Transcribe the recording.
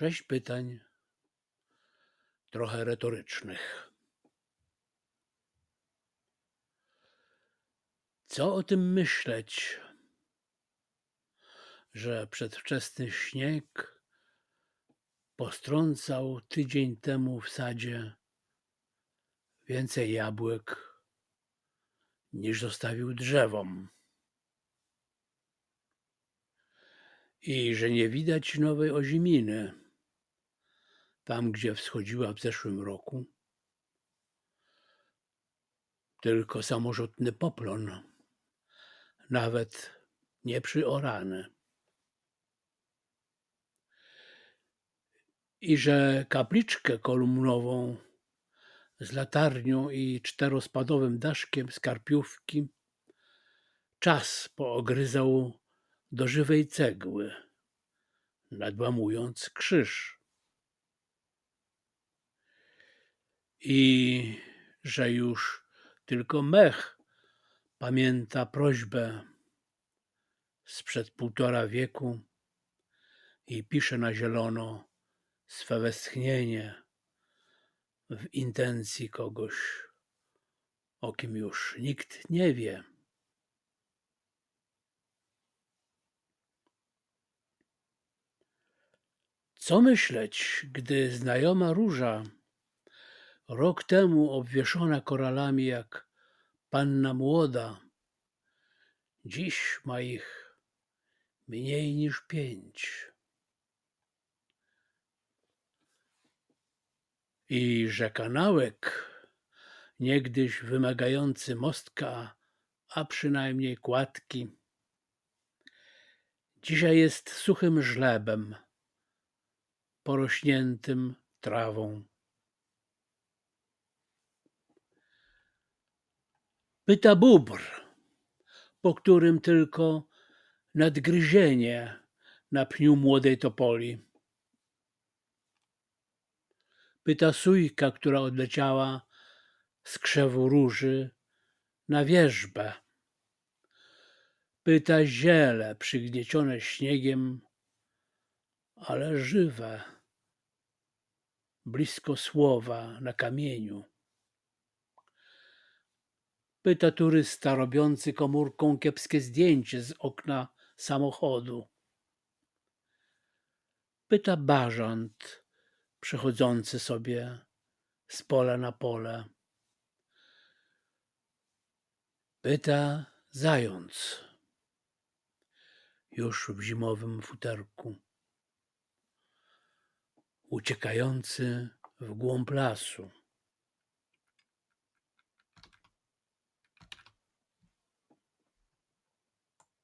Sześć pytań, trochę retorycznych. Co o tym myśleć, że przedwczesny śnieg postrącał tydzień temu w sadzie więcej jabłek niż zostawił drzewom? I że nie widać nowej oziminy tam, gdzie wschodziła w zeszłym roku, tylko samorzutny poplon, nawet nie przyorany. I że kapliczkę kolumnową z latarnią i czterospadowym daszkiem skarpiówki czas poogryzał do żywej cegły, nadłamując krzyż. I że już tylko mech pamięta prośbę sprzed półtora wieku i pisze na zielono swe westchnienie w intencji kogoś, o kim już nikt nie wie. Co myśleć, gdy znajoma róża, rok temu obwieszona koralami jak panna młoda, dziś ma ich mniej niż pięć. I że kanałek, niegdyś wymagający mostka, a przynajmniej kładki, dzisiaj jest suchym żlebem, porośniętym trawą. Pyta bóbr, po którym tylko nadgryzienie na pniu młodej topoli. Pyta sójka, która odleciała z krzewu róży na wierzbę. Pyta ziele przygniecione śniegiem, ale żywe, blisko słowa na kamieniu. Pyta turysta robiący komórką kiepskie zdjęcie z okna samochodu. Pyta bażant przechodzący sobie z pola na pole. Pyta zając, już w zimowym futerku, uciekający w głąb lasu.